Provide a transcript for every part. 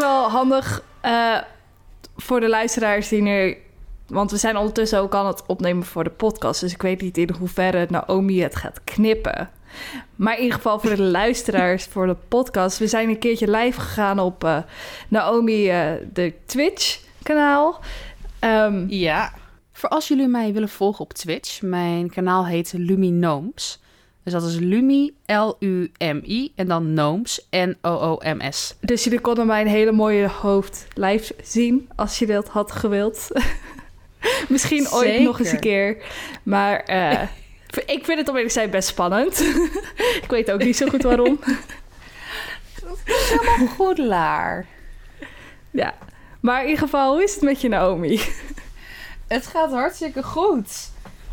wel handig eh, voor de luisteraars die nu... Want we zijn ondertussen ook aan het opnemen voor de podcast. Dus ik weet niet in hoeverre Naomi het gaat knippen. Maar in ieder geval voor de luisteraars voor de podcast. We zijn een keertje live gegaan op eh, Naomi, eh, de Twitch-kanaal. Ehm, Ja. Voor als jullie mij willen volgen op Twitch, mijn kanaal heet Luminooms. Dus dat is Lumi, L-U-M-I en dan Nooms, N-O-O-M-S. dus jullie konden mijn hele mooie hoofd live zien als je dat had gewild. Misschien ooit nog eens een keer. Maar eh, ik vind het om eerlijk te zijn best spannend. ik weet ook niet zo goed waarom. Goedelaar. ja. Maar in ieder geval, hoe is het met je Naomi? Het gaat hartstikke goed.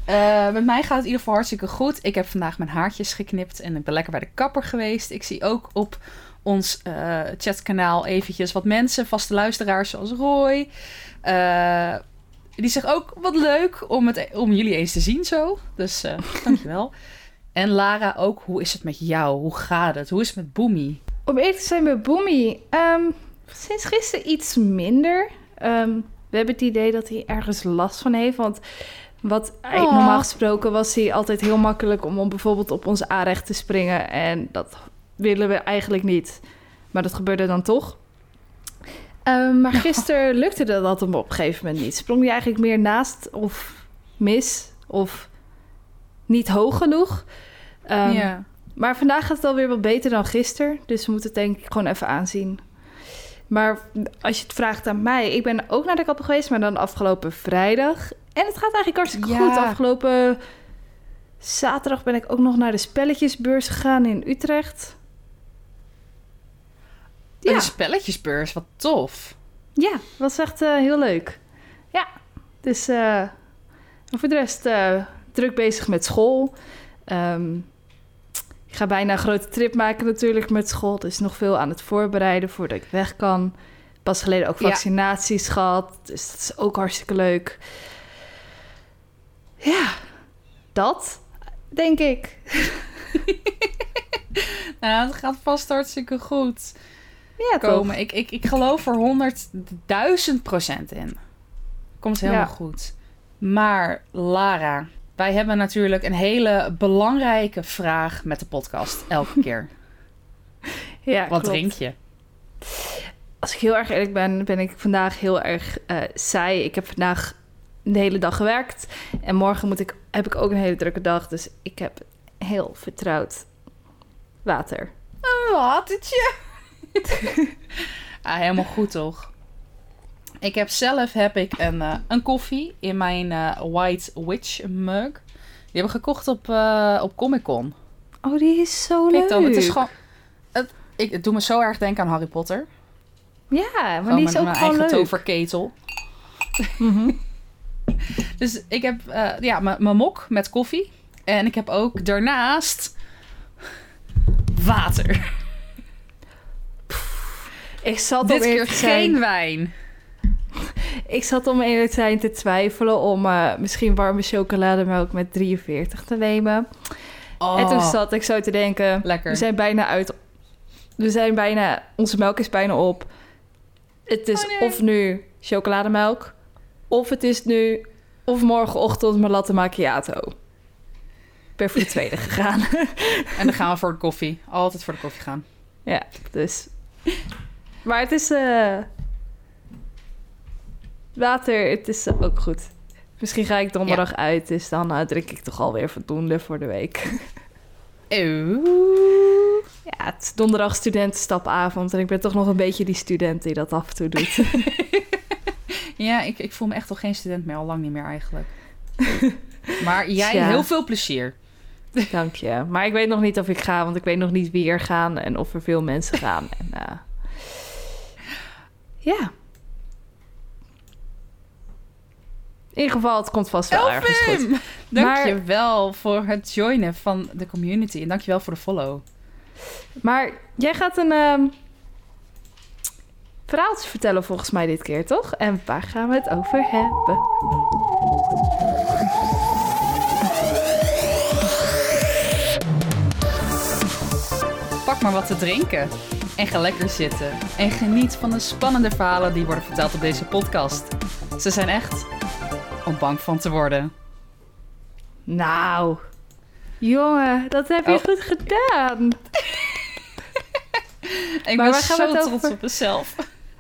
Eh, met mij gaat het in ieder geval hartstikke goed. Ik heb vandaag mijn haartjes geknipt en ik ben lekker bij de kapper geweest. Ik zie ook op ons eh, chatkanaal eventjes wat mensen, vaste luisteraars zoals Roy. Eh, die zegt ook wat leuk om, het, om jullie eens te zien zo. Dus dankjewel. En Lara ook, hoe is het met jou? Hoe gaat het? Hoe is het met Boomie? Om eerlijk te zijn met Boomy, ehm, sinds gisteren iets minder. Ehm, we hebben het idee dat hij ergens last van heeft. Want wat Oh. normaal gesproken was hij altijd heel makkelijk om, om bijvoorbeeld op ons aanrecht te springen. En dat willen we eigenlijk niet. Maar dat gebeurde dan toch. Ehm, maar gisteren lukte dat hem op een gegeven moment niet. Sprong hij eigenlijk meer naast of mis of niet hoog genoeg. Ehm, ja. maar vandaag gaat het alweer wat beter dan gisteren. Dus we moeten het denk ik gewoon even aanzien. Maar als je het vraagt aan mij... Ik ben ook naar de kapper geweest, maar dan afgelopen vrijdag. En het gaat eigenlijk hartstikke Ja. goed. Afgelopen zaterdag ben ik ook nog naar de spelletjesbeurs gegaan in Utrecht. Ja, Een spelletjesbeurs, wat tof. ja was echt eh, heel leuk. Ja, dus eh, voor de rest eh, druk bezig met school. Ehm, ik ga bijna een grote trip maken natuurlijk met school. Dus nog veel aan het voorbereiden voordat ik weg kan. Pas geleden ook Ja. vaccinaties gehad. Dus dat is ook hartstikke leuk. Ja, dat denk ik. Nou, het gaat vast hartstikke goed. Ja, toch? komen. Ik, ik, ik geloof er honderdduizend procent in. Komt helemaal Ja. goed. Maar Lara, wij hebben natuurlijk een hele belangrijke vraag met de podcast elke keer. Ja, Wat klopt. drink je? Als ik heel erg eerlijk ben, ben ik vandaag heel erg eh saai. Ik heb vandaag de hele dag gewerkt. En morgen moet ik, heb ik ook een hele drukke dag. Dus ik heb heel vertrouwd water. Een watertje. ah, helemaal goed toch? Ik heb zelf heb ik een, eh, een koffie in mijn eh, White Witch mug. Die hebben we gekocht op, eh, op Comic Con. Oh, die is zo leuk. het is gewoon... Het, ik, het doet me zo erg denken aan Harry Potter. Ja, maar Gewoon die is mijn, ook mijn gewoon eigen leuk. toverketel. Mhm. Dus ik heb eh, ja, mijn mok met koffie. En ik heb ook daarnaast water. Ik zat, Dit keer zijn, geen wijn. ik zat om eerlijk te zijn te twijfelen om eh, misschien warme chocolademelk met 43 te nemen. Oh, En toen zat ik zo te denken, lekker. we zijn bijna uit. We zijn bijna, onze melk is bijna op. Het is Oh, nee. of nu chocolademelk, of het is nu, of morgenochtend mijn latte macchiato. Ik ben voor de tweede gegaan. En dan gaan we voor de koffie. Altijd voor de koffie gaan. ja, dus. Maar het is eh, water, het is ook goed. Misschien ga ik donderdag uit, dus dan eh, drink ik toch alweer voldoende voor de week. Ja, het is donderdag studentenstapavond en ik ben toch nog een beetje die student die dat af en toe doet. Ja, ik, ik voel me echt al geen student meer. Al lang niet meer eigenlijk. Maar jij, heel veel plezier. Dank je. Maar ik weet nog niet of ik ga, want ik weet nog niet wie er gaan en of er veel mensen gaan. En, eh, ja. In ieder geval, het komt vast wel ergens goed. Elfim! Dank je wel voor het joinen van de community. En dank je wel voor de follow. Maar jij gaat een ehm, verhaaltje vertellen volgens mij dit keer, toch? En waar gaan we het over hebben? Pak maar wat te drinken. en ga lekker zitten. En geniet van de spannende verhalen die worden verteld op deze podcast. Ze zijn echt om bang van te worden. Nou, jongen, dat heb je Oh. goed gedaan. Ik Maar ben zo trots over? op mezelf.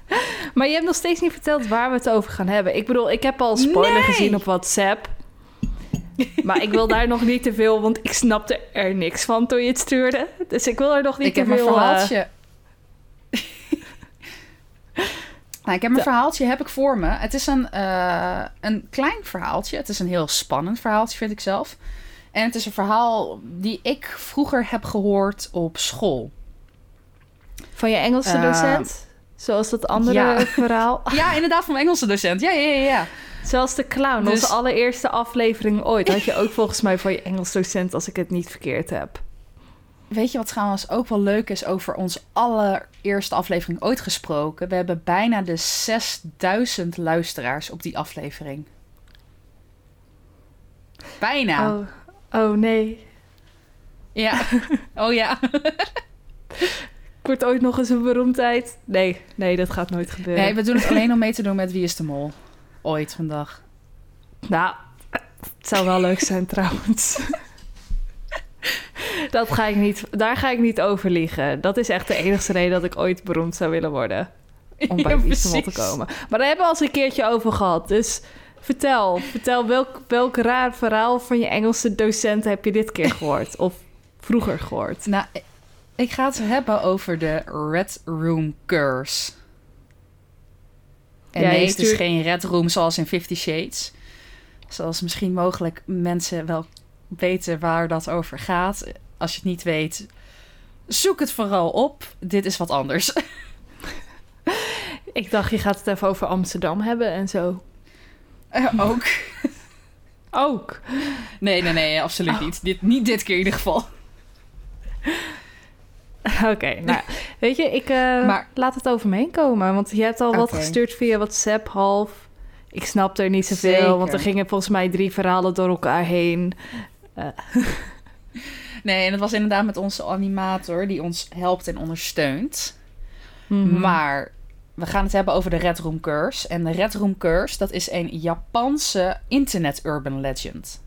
Maar je hebt nog steeds niet verteld waar we het over gaan hebben. Ik bedoel, ik heb al een spoiler Nee. gezien op WhatsApp. Maar ik wil daar nog niet te veel, want ik snapte er niks van toen je het stuurde. Dus ik wil er nog niet Ik te heb mijn veel... eh, verhaaltje. nou, ik heb De- verhaaltje heb ik voor me. Het is een, eh, een klein verhaaltje. Het is een heel spannend verhaaltje, vind ik zelf. En het is een verhaal die ik vroeger heb gehoord op school. Van je Engelse docent? Zoals dat andere ja. verhaal. Ja, inderdaad, van mijn Engelse docent. Ja, ja, ja, ja. Zoals de clown, Dus- onze allereerste aflevering ooit. Had je ook volgens mij van je Engels docent, als ik het niet verkeerd heb. Weet je wat trouwens ook wel leuk is over onze allereerste aflevering ooit gesproken? We hebben bijna de 6000 luisteraars op die aflevering. Bijna. Oh, oh nee. Ja. Oh ja. Ik word ooit nog eens een beroemdheid. Nee, nee, dat gaat nooit gebeuren. Nee, we doen het alleen om mee te doen met Wie is de Mol. Ooit vandaag. Nou, het zou wel leuk zijn trouwens. dat ga ik niet, daar ga ik niet over liegen. Dat is echt de enige reden dat ik ooit beroemd zou willen worden. Om bij Ja, Wie is de Mol te komen. Maar daar hebben we al eens een keertje over gehad. Dus vertel, vertel welk, welk raar verhaal van je Engelse docent heb je dit keer gehoord? Of vroeger gehoord? Nou, ik ga het hebben over de Red Room Curse. En Ja, je nee, het is geen Red Room zoals in Fifty Shades. Zoals misschien mogelijk mensen wel weten waar dat over gaat. Als je het niet weet, zoek het vooral op. Dit is wat anders. Ik dacht, je gaat het even over Amsterdam hebben en zo. Eh, ook. Ook. Nee, nee, nee, absoluut Oh. niet. Dit, niet dit keer in ieder geval. Oké, nou, weet je, ik eh, Maar- laat het over me heen komen. Want je hebt al wat gestuurd via WhatsApp half. Ik snapte er niet zoveel, Zeker. want er gingen volgens mij drie verhalen door elkaar heen. Nee, en het was inderdaad met onze animator die ons helpt en ondersteunt. Mhm. Maar we gaan het hebben over de Red Room Curse. En de Red Room Curse, dat is een Japanse internet urban legend.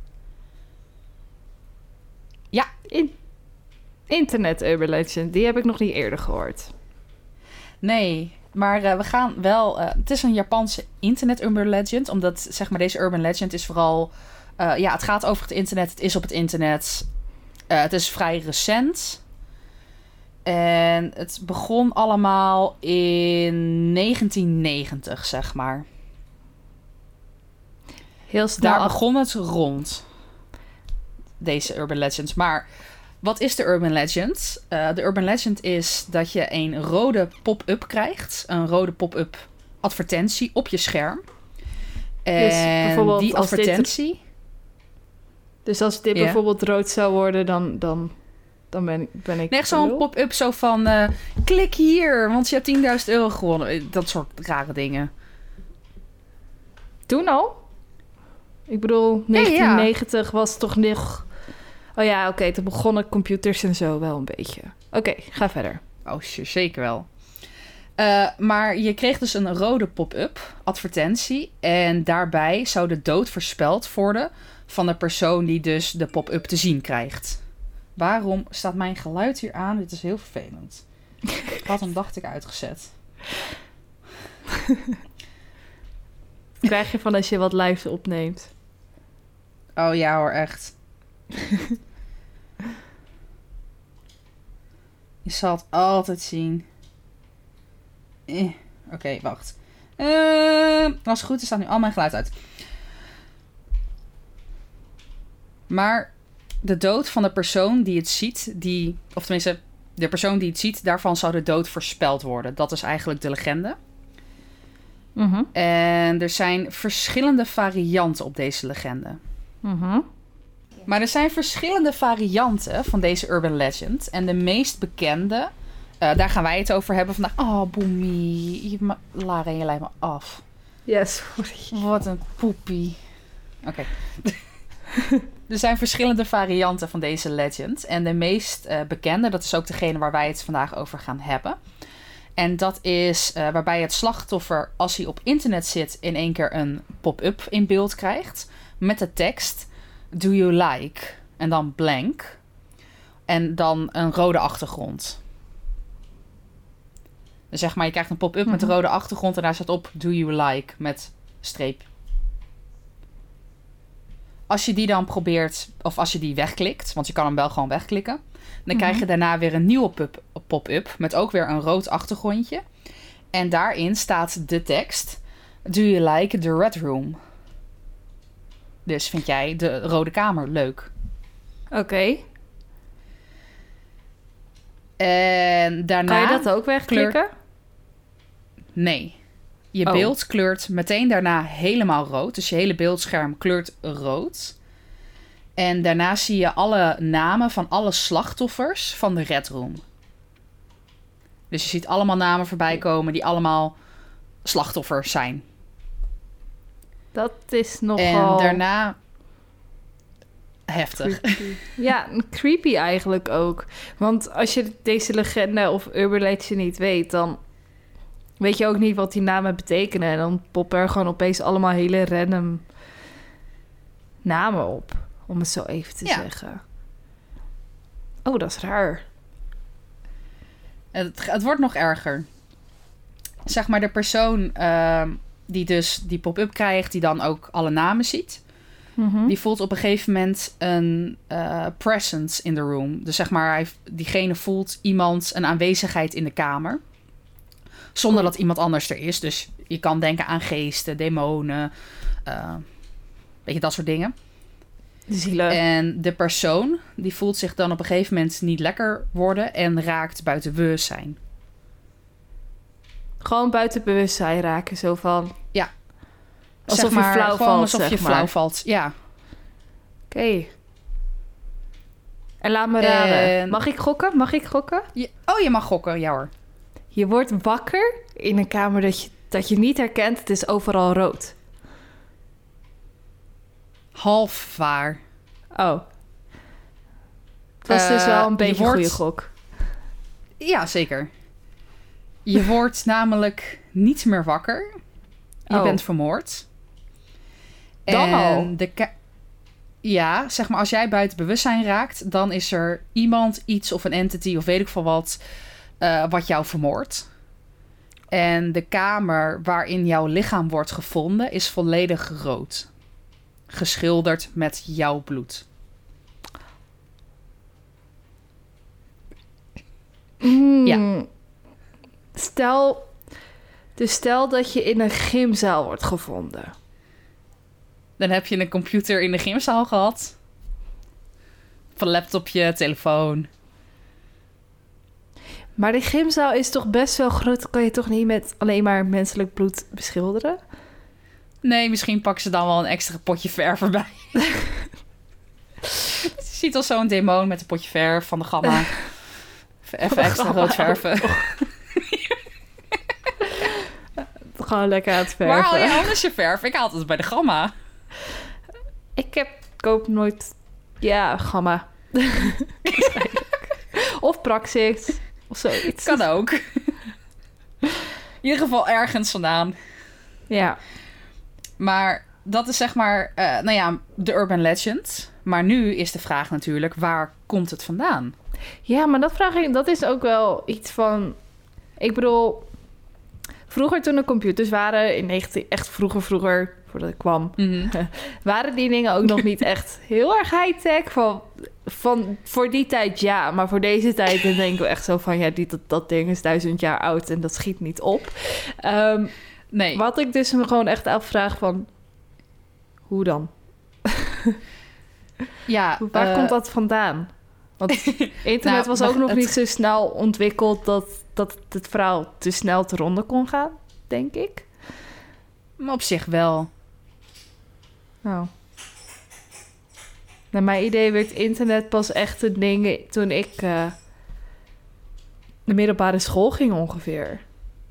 In- Internet Urban Legend, die heb ik nog niet eerder gehoord. Nee, maar eh, we gaan wel... eh, het is een Japanse internet urban legend. Omdat, zeg maar, deze urban legend is vooral... eh, ja, het gaat over het internet. Het is op het internet. Het is vrij recent. En het begon allemaal in 1990, zeg maar. Heel snel. Daar begon het rond. Deze urban legends. Maar wat is de urban legend? Eh, de urban legend is dat je een rode pop-up krijgt. Een rode pop-up advertentie op je scherm. En Dus bijvoorbeeld die als dit- advertentie... Dus als dit bijvoorbeeld rood zou worden, dan, dan, dan ben, ik- ben ik... Nee, zo'n pop-up zo van... eh, klik hier, want je hebt 10.000 euro gewonnen. Eh, Dat soort rare dingen. Toen al? Ik bedoel, Ja, ja. 1990 was toch nog... Oh ja, oké, toen begonnen computers en zo wel een beetje. Oké, ga verder. Oh, zeker wel. Eh, maar je kreeg dus een rode pop-up advertentie. En daarbij zou de dood voorspeld worden van de persoon die dus de pop-up te zien krijgt. Waarom staat mijn geluid hier aan? Dit is heel vervelend. Ik had hem, dacht ik, uitgezet. Krijg je van als je wat live opneemt. Oh ja hoor, echt. Je zal het altijd zien. Eh, Oké, wacht. Eh, als het goed is, staat nu al mijn geluid uit. Maar de dood van de persoon die het ziet, die, of tenminste, de persoon die het ziet, daarvan zou de dood voorspeld worden. Dat is eigenlijk de legende. Mhm. En er zijn verschillende varianten op deze legende. Mhm. Maar er zijn verschillende varianten van deze urban legend. En de meest bekende, eh, daar gaan wij het over hebben vandaag. Oh, Boemie, Lara, je leidt me af. Ja, sorry. Wat een poepie. Oké. Er zijn verschillende varianten van deze legend. En de meest eh, bekende, dat is ook degene waar wij het vandaag over gaan hebben. En dat is eh, waarbij het slachtoffer, als hij op internet zit, in één keer een pop-up in beeld krijgt. Met de tekst: Do you like? En dan blank. En dan een rode achtergrond. Dus zeg maar, je krijgt een pop-up met een Mhm. rode achtergrond en daar staat op Do you like met streep. Als je die dan probeert, of als je die wegklikt, want je kan hem wel gewoon wegklikken, dan krijg je daarna weer een nieuwe pop- pop-up met ook weer een rood achtergrondje. En daarin staat de tekst: Do you like the red room? Dus vind jij de rode kamer leuk? Oké. En daarna. Kan je dat ook wegklikken? Nee. Je Oh. beeld kleurt meteen daarna helemaal rood. Dus je hele beeldscherm kleurt rood. En daarna zie je alle namen van alle slachtoffers van de Red Room. Dus je ziet allemaal namen voorbij komen die allemaal slachtoffers zijn. Dat is En nogal... daarna... Heftig. creepy. Ja, creepy eigenlijk ook. Want als je deze legende of urban legend niet weet, dan weet je ook niet wat die namen betekenen. En dan poppen er gewoon opeens allemaal hele random namen op. Om het zo even te Ja. zeggen. Oh, dat is raar. Het, het wordt nog erger. Zeg maar de persoon ehm, die dus die pop-up krijgt, die dan ook alle namen ziet. Mhm. Die voelt op een gegeven moment een eh, presence in the room. Dus zeg maar, hij, diegene voelt iemand, een aanwezigheid in de kamer. Zonder dat iemand anders er is. Dus je kan denken aan geesten, demonen, eh, weet je, dat soort dingen. Zielen. En de persoon, die voelt zich dan op een gegeven moment niet lekker worden en raakt buiten bewustzijn. Gewoon buiten bewustzijn raken. Zo van... Ja. Alsof Zeg je flauw valt, Alsof zeg je maar. flauw valt, ja. Oké. En laat me raden. En- Mag ik gokken? Mag ik gokken? Je- oh, je mag gokken, ja hoor. Je wordt wakker in een kamer dat je, dat je niet herkent. Het is overal rood. Half waar. Oh. Het was dus Eh, wel een je beetje een goede gok. Ja, zeker. Je wordt namelijk niet meer wakker. Je Oh. bent vermoord. Dan en al? De ja, zeg maar als jij buiten bewustzijn raakt, dan is er iemand, iets of een entity of weet ik veel wat, eh, wat jou vermoordt. En de kamer waarin jouw lichaam wordt gevonden is volledig rood. Geschilderd met jouw bloed. Mm. Ja. Stel, dus stel dat je in een gymzaal wordt gevonden. Dan heb je een computer in de gymzaal gehad. Van laptopje, telefoon. Maar die gymzaal is toch best wel groot. Kan je toch niet met alleen maar menselijk bloed beschilderen? Nee, misschien pakken ze dan wel een extra potje verf erbij. je ziet al zo'n demon met een potje verf van de gamma. Even extra rood verven. Gewoon lekker aan het Waar haal verven. je anders je verf? Ik haal het bij de gamma. Ik heb, koop nooit... Ja, gamma. of praxis. Of zoiets. Kan ook. In ieder geval ergens vandaan. Ja. Maar dat is zeg maar, eh, nou ja, de urban legend. Maar nu is de vraag natuurlijk, waar komt het vandaan? Ja, maar dat vraag ik... Dat is ook wel iets van... Ik bedoel... Vroeger toen de computers waren, in 19... Echt vroeger, vroeger, voordat ik kwam... waren die dingen ook nog niet echt heel erg high-tech. Van, van, voor die tijd ja, maar voor deze tijd dan denken we echt zo van... ja, die, dat, dat ding is duizend jaar oud en dat schiet niet op. Ehm, Nee. wat ik dus me gewoon echt afvraag van... hoe dan? Ja, Waar eh, komt dat vandaan? Want internet Nou, was ook nog het- niet zo snel ontwikkeld... dat, dat het verhaal te snel te ronde kon gaan, denk ik. maar op zich wel. Nou. Naar mijn idee werd internet pas echt een ding toen ik eh, de middelbare school ging ongeveer,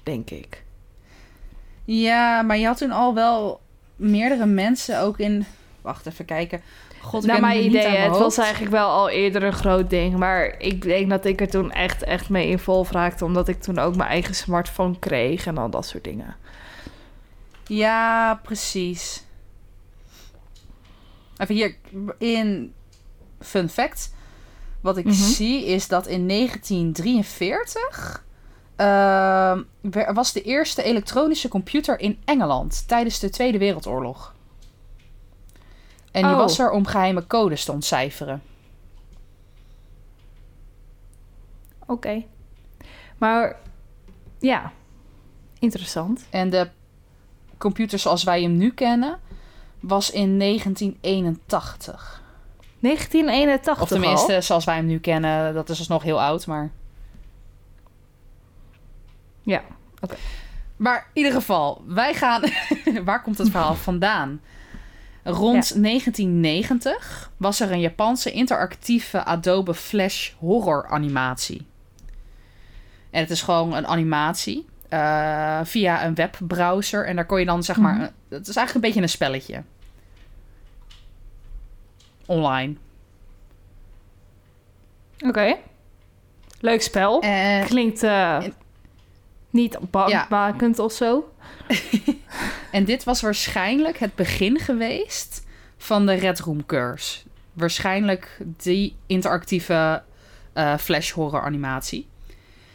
denk ik. Ja, maar je had toen al wel meerdere mensen ook in... Wacht even kijken. God, ik Naar mijn idee, aan mijn het was eigenlijk wel al eerder een groot ding. Maar ik denk dat ik er toen echt, echt mee involved raakte. Omdat ik toen ook mijn eigen smartphone kreeg en al dat soort dingen. Ja, precies. Even hier in fun fact. Wat ik Mhm. zie is dat in 1943 ehm, wer- was de eerste elektronische computer in Engeland tijdens de Tweede Wereldoorlog. En die Oh. was er om geheime codes te ontcijferen. Oké. Maar ja, interessant. En de computer zoals wij hem nu kennen was in 1981. 1981 Of tenminste, al? zoals wij hem nu kennen, dat is dus nog heel oud, maar... Ja. Maar in ieder geval, wij gaan... Waar komt het verhaal vandaan? Rond 1990 was er een Japanse interactieve Adobe Flash horror animatie. En het is gewoon een animatie eh, via een webbrowser. En daar kon je dan zeg maar... Mhm. Het is eigenlijk een beetje een spelletje. Online. Oké. Leuk spel. En Klinkt niet bangmakend of zo. En dit was waarschijnlijk het begin geweest van de Red Room Curse. Waarschijnlijk die interactieve eh, flash horror animatie.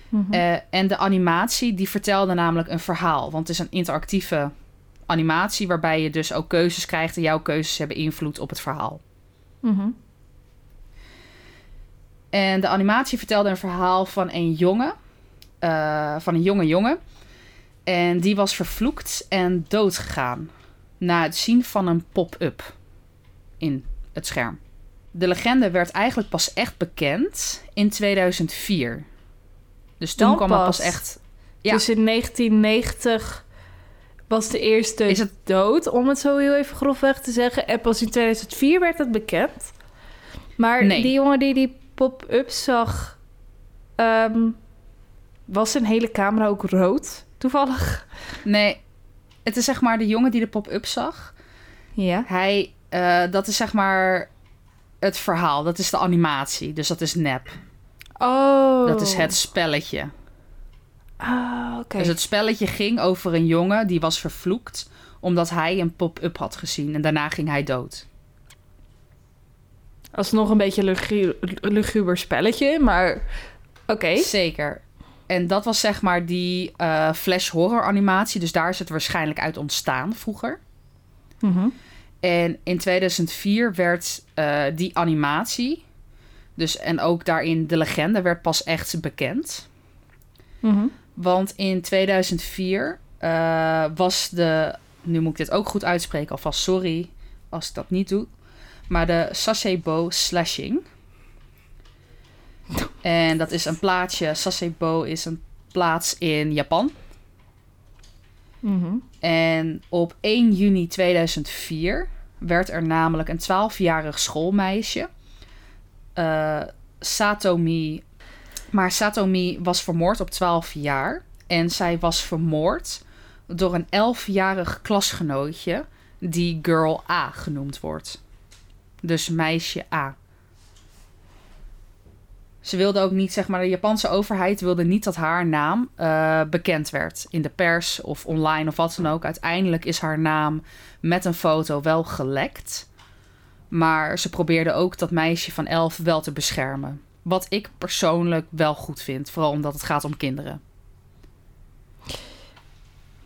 Mhm. Eh, en de animatie die vertelde namelijk een verhaal. Want het is een interactieve animatie waarbij je dus ook keuzes krijgt. En jouw keuzes hebben invloed op het verhaal. Mhm. En de animatie vertelde een verhaal van een jongen. Eh, van een jonge jongen. En die was vervloekt en doodgegaan. Na het zien van een pop-up in het scherm. De legende werd eigenlijk pas echt bekend in 2004. Dus toen Dan kwam het pas. echt. Ja. Dus in 1990 was de eerste Is het- dood, om het zo heel even grofweg te zeggen. En pas in 2004 werd het bekend. Maar Nee. die jongen die die pop-up zag... ehm, was zijn hele camera ook rood, toevallig? Nee, het is zeg maar de jongen die de pop-up zag. Ja. Hij, eh, dat is zeg maar het verhaal. Dat is de animatie. Dus dat is nep. Oh. Dat is het spelletje. Ah, oké. Dus het spelletje ging over een jongen die was vervloekt omdat hij een pop-up had gezien en daarna ging hij dood. Alsnog een beetje lugu luguber spelletje, maar oké. Zeker. En dat was zeg maar die eh, flash horror animatie, dus daar is het waarschijnlijk uit ontstaan vroeger. Mhm. En in 2004 werd eh, die animatie, dus en ook daarin de legende, werd pas echt bekend. Mhm. Want in 2004 eh, was de. Nu moet ik dit ook goed uitspreken, alvast sorry als ik dat niet doe. Maar de Sasebo slashing. En dat is een plaatsje. Sasebo is een plaats in Japan. Mhm. En op 1 juni 2004 werd er namelijk een 12-jarig schoolmeisje, eh, Satomi. Maar Satomi was vermoord op 12 jaar. En zij was vermoord door een 11-jarig klasgenootje, die Girl A genoemd wordt. Dus meisje A. Ze wilde ook niet, zeg maar, de Japanse overheid wilde niet dat haar naam eh, bekend werd in de pers of online of wat dan ook. Uiteindelijk is haar naam met een foto wel gelekt. Maar ze probeerde ook dat meisje van 11 wel te beschermen. Wat ik persoonlijk wel goed vind, vooral omdat het gaat om kinderen.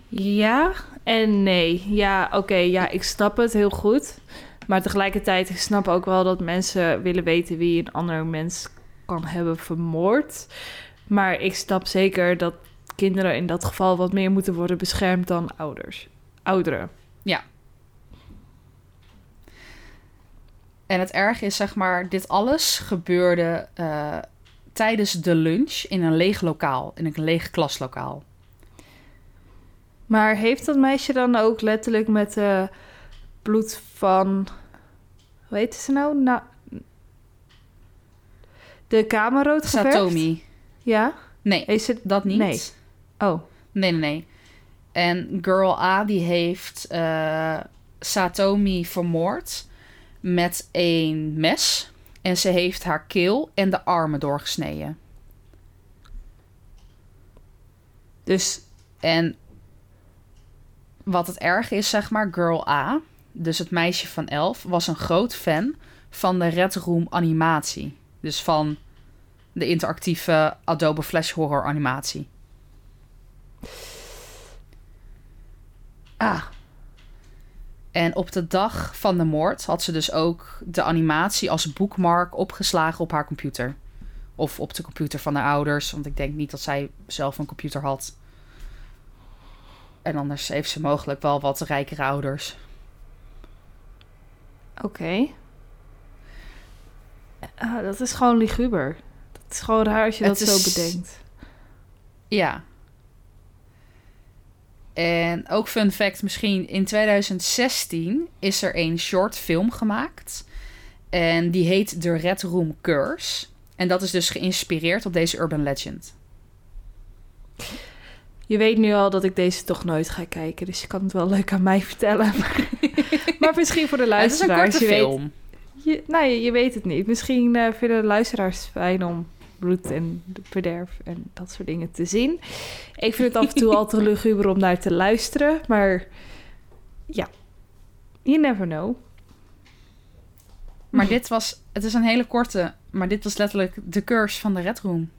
Ja en nee. Ja, oké, ja, ik snap het heel goed. Maar tegelijkertijd, ik snap ook wel dat mensen willen weten wie een ander mens kan hebben vermoord. Maar ik snap zeker dat kinderen in dat geval wat meer moeten worden beschermd dan ouders. Ouderen. En het erg is, zeg maar, dit alles gebeurde eh, tijdens de lunch in een leeg lokaal, in een leeg klaslokaal. Maar heeft dat meisje dan ook letterlijk met eh, bloed van... Hoe heet ze nou? nou de kamer rood geverfd? Satomi. Ja? Nee, Is het... dat niet. Nee. Oh. Nee, nee, nee. En Girl A die heeft eh, Satomi vermoord met een mes. En ze heeft haar keel en de armen doorgesneden. Dus En wat het erg is, zeg maar, Girl A, dus het meisje van 11, was een groot fan van de Red Room animatie. Dus van de interactieve Adobe Flash Horror animatie. ah, En op de dag van de moord had ze dus ook de animatie als bookmark opgeslagen op haar computer. Of op de computer van haar ouders, want ik denk niet dat zij zelf een computer had. En anders heeft ze mogelijk wel wat rijkere ouders. oké. Ah, dat is gewoon liguber. Dat is gewoon raar als je Het dat is- zo bedenkt. Ja. En ook fun fact misschien, in 2016 is er een short film gemaakt. En die heet The Red Room Curse. En dat is dus geïnspireerd op deze urban legend. Je weet nu al dat ik deze toch nooit ga kijken, dus je kan het wel leuk aan mij vertellen. Maar, maar misschien voor de het is een luisteraars. korte je, weet, film. Je, nou, je, je weet het niet. Misschien eh, vinden de luisteraars fijn om bloed en de verderf en dat soort dingen te zien. Ik vind het af en toe al te luguber om naar te luisteren, maar ja, you never know. Maar dit was, het is een hele korte, maar dit was letterlijk de curse van de Red Room.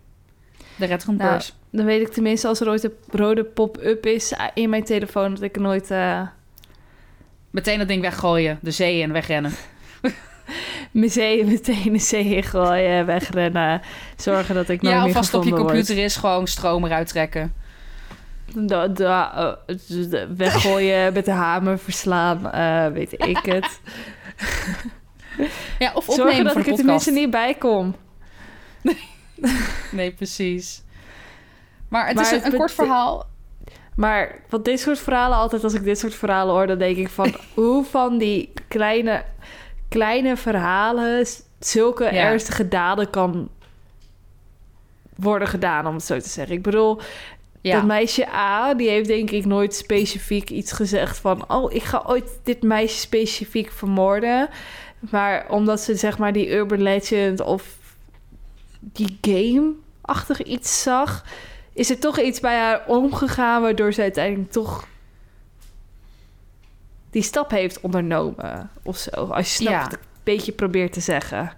De Red Room Nou, curse. Dan weet ik tenminste als er ooit een rode pop-up is in mijn telefoon dat ik nooit eh, Meteen dat ding weggooien, de zee en wegrennen. museum meteen de zee gooien, wegrennen, zorgen dat ik nooit ja, meer alvast op je gevonden computer is gewoon stroom eruit trekken. Da, da, de- weggooien, met de hamer verslaan, eh, weet ik het. Ja, of Zorgen opnemen dat voor ik er tenminste niet bij kom. Nee, precies. Maar het Maar is een, het een kort verhaal. Maar wat dit soort verhalen, altijd als ik dit soort verhalen hoor, dan denk ik van hoe van die kleine, kleine verhalen zulke Ja. ernstige daden kan worden gedaan, om het zo te zeggen. Ik bedoel, Ja, dat meisje A, die heeft denk ik nooit specifiek iets gezegd van... oh, ik ga ooit dit meisje specifiek vermoorden. Maar omdat ze zeg maar die urban legend of die game-achtig iets zag... is er toch iets bij haar omgegaan... waardoor ze uiteindelijk toch die stap heeft ondernomen of zo. Als je snapt Ja. wat ik een beetje probeer te zeggen.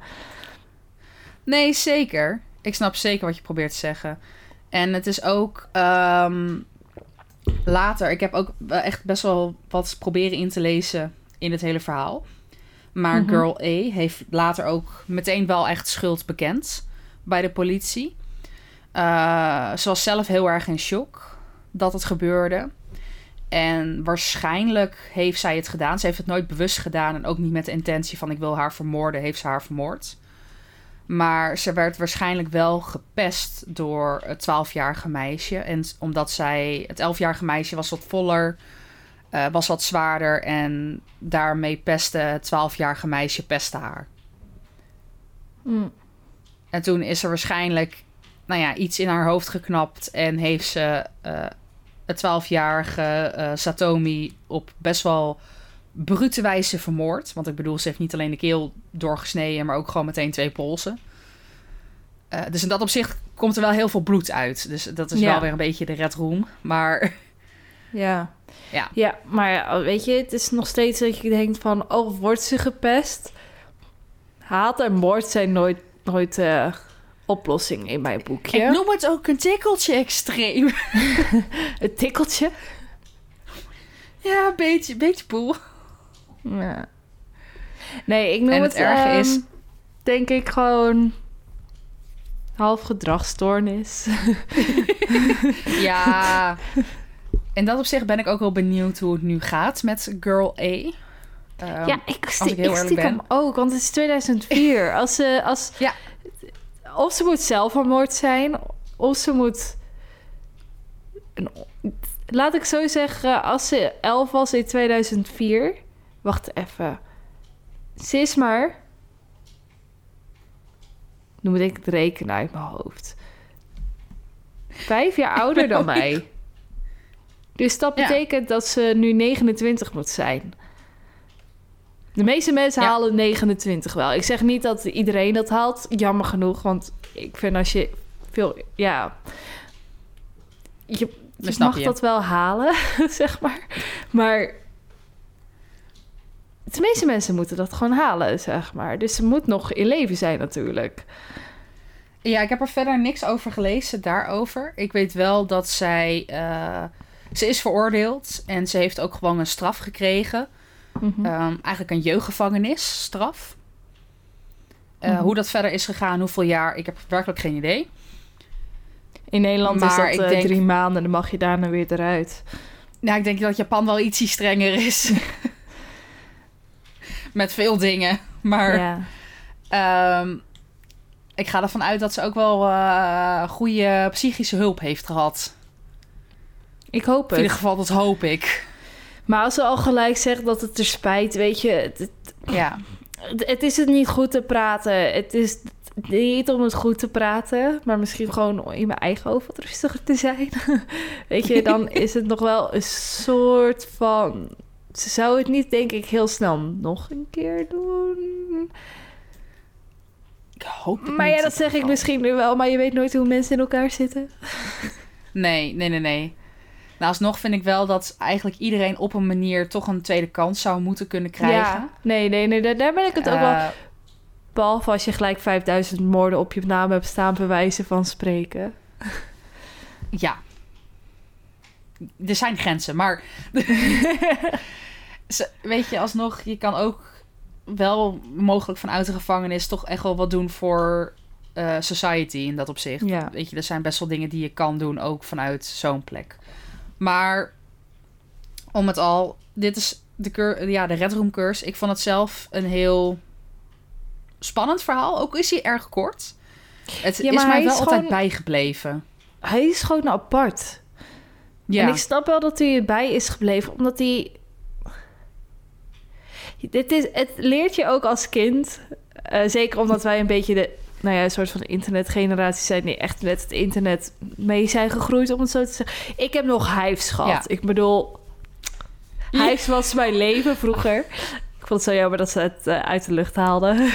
nee, zeker. Ik snap zeker wat je probeert te zeggen. En het is ook ehm, later. Ik heb ook echt best wel wat proberen in te lezen in het hele verhaal. Maar Mhm. Girl A heeft later ook meteen wel echt schuld bekend bij de politie. Eh, ze was zelf heel erg in shock dat het gebeurde. En waarschijnlijk heeft zij het gedaan. Ze heeft het nooit bewust gedaan en ook niet met de intentie van ik wil haar vermoorden, heeft ze haar vermoord. Maar ze werd waarschijnlijk wel gepest door het 12-jarige meisje. En omdat zij, het 11-jarige meisje was wat voller, eh, was wat zwaarder. En daarmee pestte het 12-jarige meisje pestte haar. Mm. En toen is er waarschijnlijk nou ja, iets in haar hoofd geknapt. En heeft ze eh, het 12-jarige eh, Satomi op best wel brute wijze vermoord. Want ik bedoel, ze heeft niet alleen de keel doorgesneden, maar ook gewoon meteen twee polsen. Eh, dus in dat opzicht komt er wel heel veel bloed uit. Dus dat is Ja. wel weer een beetje de red room. Maar Ja. Ja. Ja, maar ja, weet je, het is nog steeds dat je denkt van... oh, wordt ze gepest? Haat en moord zijn nooit, nooit eh, oplossing in mijn boekje. ik noem het ook een tikkeltje extreem. Het tikkeltje. ja, een beetje, beetje poel. Ja. Nee, ik noem En het, het erge ehm, is- denk ik gewoon... half gedragsstoornis. Ja. In dat opzicht ben ik ook wel benieuwd hoe het nu gaat met Girl A. Ehm, ja, ik, stie- ik heel ik stiekem ben. ook, want het is 2004. Als ze, als, Ja. Of ze moet zelfmoord zijn, of ze moet... een- laat ik zo zeggen, als ze 11 was in 2004... Wacht even. Ze is maar... Nu moet ik het rekenen uit mijn hoofd. Vijf jaar ouder dan mij. Dus dat Ja. betekent dat ze nu 29 moet zijn. De meeste mensen Ja. halen 29 wel. Ik zeg niet dat iedereen dat haalt. Jammer genoeg. Want ik vind als je veel... Ja... Je, mag je. dat wel halen, zeg maar. Maar... De meeste mensen moeten dat gewoon halen, zeg maar. Dus ze moet nog in leven zijn natuurlijk. Ja, ik heb er verder niks over gelezen daarover. Ik weet wel dat zij. eh, ze is veroordeeld en ze heeft ook gewoon een straf gekregen. Mhm. Ehm, eigenlijk een jeugdgevangenisstraf. Eh, Mhm. Hoe dat verder is gegaan, hoeveel jaar, ik heb werkelijk geen idee. In Nederland is dat ik denk- drie maanden. Dan mag je daarna weer eruit. Nou, ik denk dat Japan wel ietsie strenger is. Met veel dingen. Maar Ja. ehm, ik ga ervan uit dat ze ook wel eh, goede psychische hulp heeft gehad. Ik hoop In ieder het. geval, dat hoop ik. Maar als ze al gelijk zegt dat het er spijt, weet je... Het, het, Ja. het- het is het niet goed te praten. Het is niet om het goed te praten, maar misschien gewoon in mijn eigen hoofd wat rustiger te zijn. weet je, dan is het nog wel een soort van... Ze zou het niet, denk ik, heel snel nog een keer doen. Ik hoop het Maar niet ja, dat zeg ik misschien nu wel, maar je weet nooit hoe mensen in elkaar zitten. Nee, nee, nee, nee. Nou, alsnog vind ik wel dat eigenlijk iedereen op een manier toch een tweede kans zou moeten kunnen krijgen. Ja, nee, nee, nee, daar, daar ben ik het ook wel... Eh, Behalve als je gelijk 5000 moorden op je naam hebt staan, bij wijze van spreken. ja. Er zijn grenzen, maar... Weet je, alsnog, je kan ook wel mogelijk vanuit de gevangenis toch echt wel wat doen voor eh, society in dat opzicht. Ja. Weet je, er zijn best wel dingen die je kan doen, ook vanuit zo'n plek. Maar om het al, dit is de, cur- ja, de Red Room Curse. Ik vond het zelf een heel spannend verhaal. Ook is hij erg kort. Het Ja, is mij hij wel altijd bijgebleven. Hij is gewoon apart. Ja, En ik snap wel dat hij erbij is gebleven, omdat hij... Dit is, het leert je ook als kind. eh, zeker omdat wij een beetje de... Nou ja, een soort van internetgeneratie zijn... die echt met het internet mee zijn gegroeid, om het zo te zeggen. Ik heb nog Hives gehad. Ja. Ik bedoel... Hives was mijn leven vroeger. Ik vond het zo jammer dat ze het eh, uit de lucht haalden.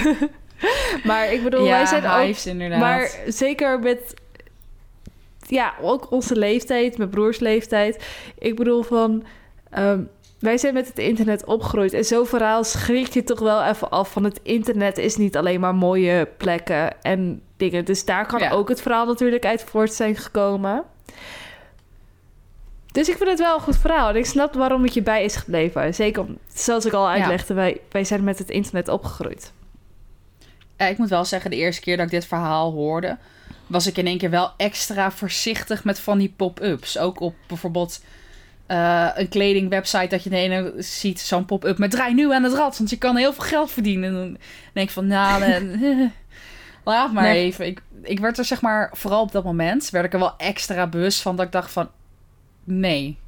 maar ik bedoel, wij zijn ook inderdaad. maar zeker met... Ja, ook onze leeftijd, mijn broers leeftijd. Ik bedoel van... ehm, wij zijn met het internet opgegroeid. En zo'n verhaal schrik je toch wel even af van... het internet is niet alleen maar mooie plekken en dingen. Dus daar kan Ja. ook het verhaal natuurlijk uit voort zijn gekomen. Dus ik vind het wel een goed verhaal. En ik snap waarom het je bij is gebleven. Zeker, om- zoals ik al uitlegde, wij, wij zijn met het internet opgegroeid. Ik moet wel zeggen, de eerste keer dat ik dit verhaal hoorde, was ik in één keer wel extra voorzichtig met van die pop-ups. Ook op bijvoorbeeld eh, een kledingwebsite dat je de ene ziet zo'n pop-up met draai nu aan het rad, want je kan heel veel geld verdienen. En dan denk ik van, nou, eh, laat maar Nee. even. Ik, ik werd er zeg maar, vooral op dat moment, werd ik er wel extra bewust van dat ik dacht van, nee.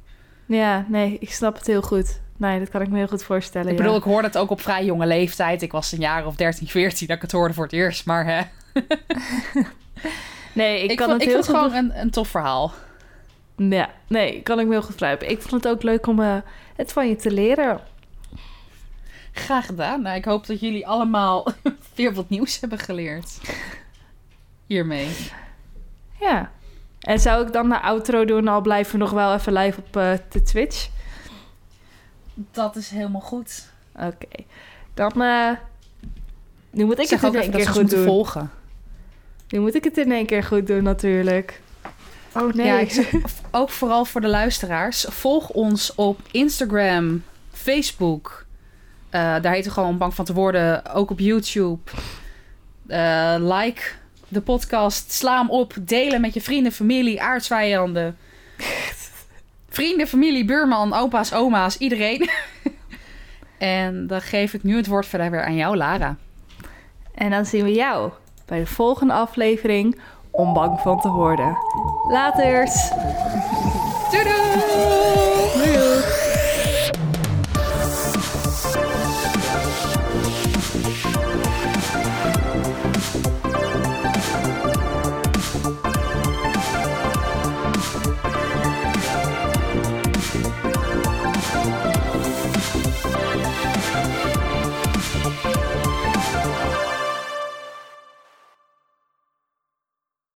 Ja, nee, ik snap het heel goed. Nee, dat kan ik me heel goed voorstellen. Ik ja. bedoel, ik hoorde het ook op vrij jonge leeftijd. Ik was een jaar of 13, 14 dat ik het hoorde voor het eerst, maar hè. Nee, ik, Ik, kan vond, het ik heel vond het goed... gewoon een, een tof verhaal. Ja, nee, kan ik me heel goed begrijpen. Ik vond het ook leuk om eh, het van je te leren. Graag gedaan. Nou, ik hoop dat jullie allemaal weer wat nieuws hebben geleerd. Hiermee. Ja. En zou ik dan de outro doen, al blijven we nog wel even live op eh, de Twitch? Dat is helemaal goed. Oké. Dan... eh nu moet ik zeg het in één keer goed doen. volgen. Nu moet ik het in één keer goed doen, natuurlijk. Oh nee. Ja, ik ook vooral voor de luisteraars. Volg ons op Instagram, Facebook. Eh, daar heet we gewoon Bang van te worden. Ook op YouTube. Eh, like de podcast. Sla hem op. Delen met je vrienden, familie, aardsvijanden. vrienden, familie, buurman, opa's, oma's, iedereen. en dan geef ik nu het woord verder weer aan jou, Lara. En dan zien we jou bij de volgende aflevering om bang van te worden. Laters! Doei doei!